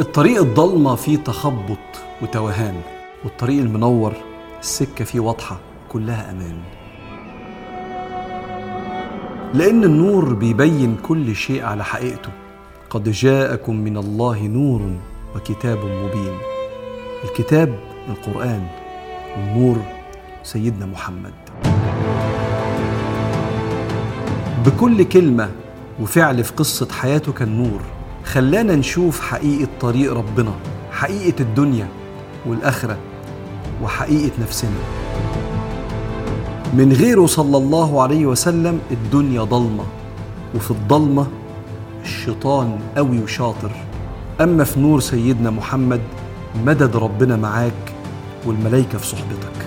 الطريق الضلمة فيه تخبط وتوهان والطريق المنور السكة فيه واضحة كلها أمان. لأن النور بيبين كل شيء على حقيقته. قد جاءكم من الله نور وكتاب مبين. الكتاب القرآن والنور سيدنا محمد. بكل كلمة وفعل في قصة حياته كان نور خلانا نشوف حقيقة طريق ربنا حقيقة الدنيا والآخرة وحقيقة نفسنا. من غيره صلى الله عليه وسلم الدنيا ضلمة وفي الضلمة الشيطان قوي وشاطر. أما في نور سيدنا محمد مدد ربنا معاك والملائكة في صحبتك.